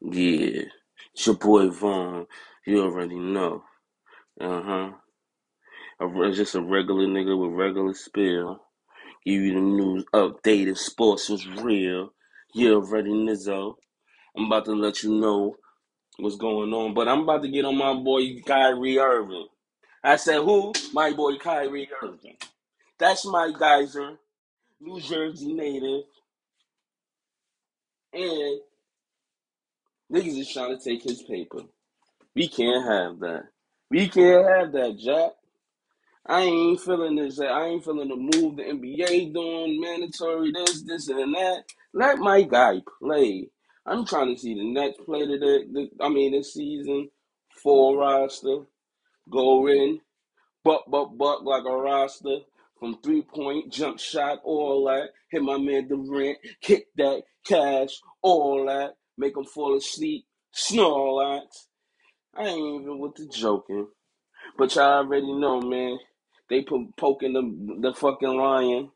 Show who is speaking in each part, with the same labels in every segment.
Speaker 1: Yeah, it's your boy Vaughn. You already know. Uh huh. It's just a regular nigga with regular spill. Give you the news, updated, sports is real. You already Nizzo. I'm about to let you know what's going on, but I'm about to get on my boy Kyrie Irving. I said, who? My boy Kyrie Irving. That's my geyser, New Jersey native, and niggas is trying to take his paper. We can't have that. We can't have that, Jack. I ain't feeling this. I ain't feeling the move the NBA doing, mandatory this, this, and that. Let my guy play. I'm trying to see the next play today. The, I mean, this season, full roster, go in, buck, buck, buck like a roster from three point, jump shot, all that. Hit my man Durant, kick that, cash, all that. Make them fall asleep, Snorlax. I ain't even with the joking. But y'all already know, man. They put poking the the fucking lion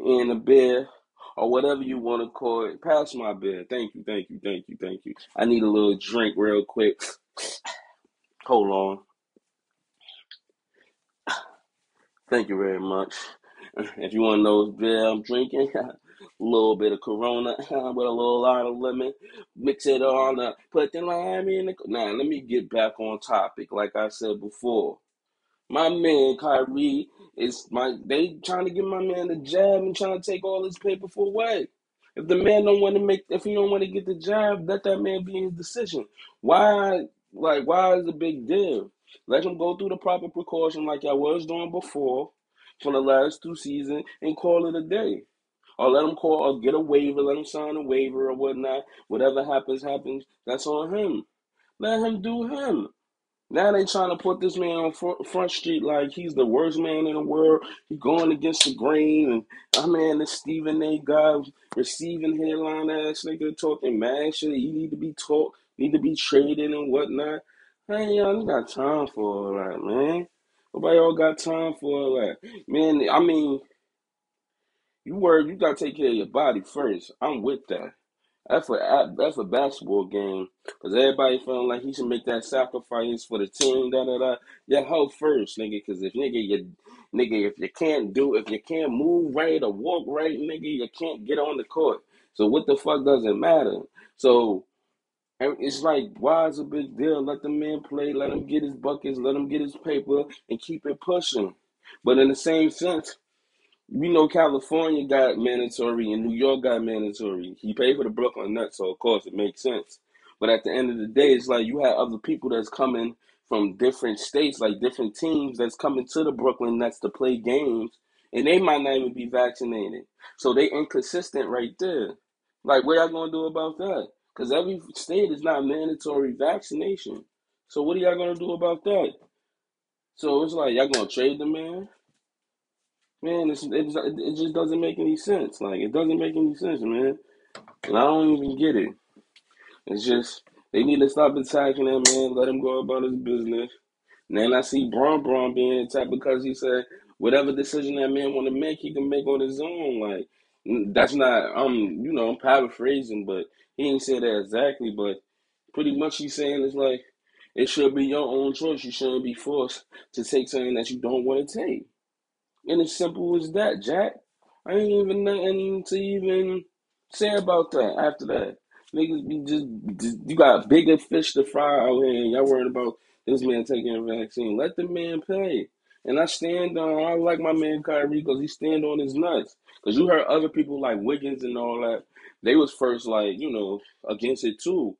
Speaker 1: in the bear or whatever you want to call it. Pass my beer. Thank you, thank you, thank you, thank you. I need a little drink real quick. Hold on. Thank you very much. If you want to know what beer I'm drinking, little bit of Corona with a little lime of lemon. Mix it all up. Put the lime in the. Now, let me get back on topic. Like I said before. My man Kyrie is my they trying to get my man the jab and trying to take all his paper for what? If the man don't want to make if he don't want to get the jab, let that man be his decision. Why like why is the big deal? Let him go through the proper precaution like I was doing before for the last two seasons and call it a day. Or let him call or get a waiver, let him sign a waiver or whatnot. Whatever happens, happens. That's on him. Let him do him. Now they trying to put this man on front, street like he's the worst man in the world. He's going against the grain, and I mean this Stephen A. guy receiving headline ass nigga talking mad shit. He need to be taught, need to be traded and whatnot. Hey, y'all, you got time for all that, man. Nobody all got time for all that, man. I mean, you worry, you gotta take care of your body first. I'm with that. That's a that's a basketball game because everybody feeling like he should make that sacrifice for the team. Da da da. Your health first, nigga. Because if nigga you nigga if you can't do if you can't move right or walk right, nigga, you can't get on the court. So what the fuck does it matter? So it's like why is a big deal? Let the man play. Let him get his buckets. Let him get his paper and keep it pushing. But in the same sense. We know California got mandatory and New York got mandatory. He paid for the Brooklyn Nets, so of course it makes sense. But at the end of the day, it's like you have other people that's coming from different states, like different teams that's coming to the Brooklyn Nets to play games, and they might not even be vaccinated. So they inconsistent right there. Like, what y'all gonna do about that? Because every state is not mandatory vaccination. So what are y'all gonna do about that? So it's like y'all gonna trade the man? Man, it's, it's, it just doesn't make any sense. Like, it doesn't make any sense, man. And I don't even get it. It's just, they need to stop attacking that man, let him go about his business. And then I see Bron Bron being attacked because he said whatever decision that man want to make, he can make on his own. Like, that's not, um, you know, I'm paraphrasing, but he ain't say that exactly. But pretty much he's saying it's like, it should be your own choice. You shouldn't be forced to take something that you don't want to take. And as simple as that, Jack. I ain't even nothing to even say about that after that. Niggas be just, just you got bigger fish to fry out here and y'all worried about this man taking a vaccine. Let the man pay. And I stand on, I like my man Kyrie because he stand on his nuts. Because you heard other people like Wiggins and all that, they was first like, you know, against it too.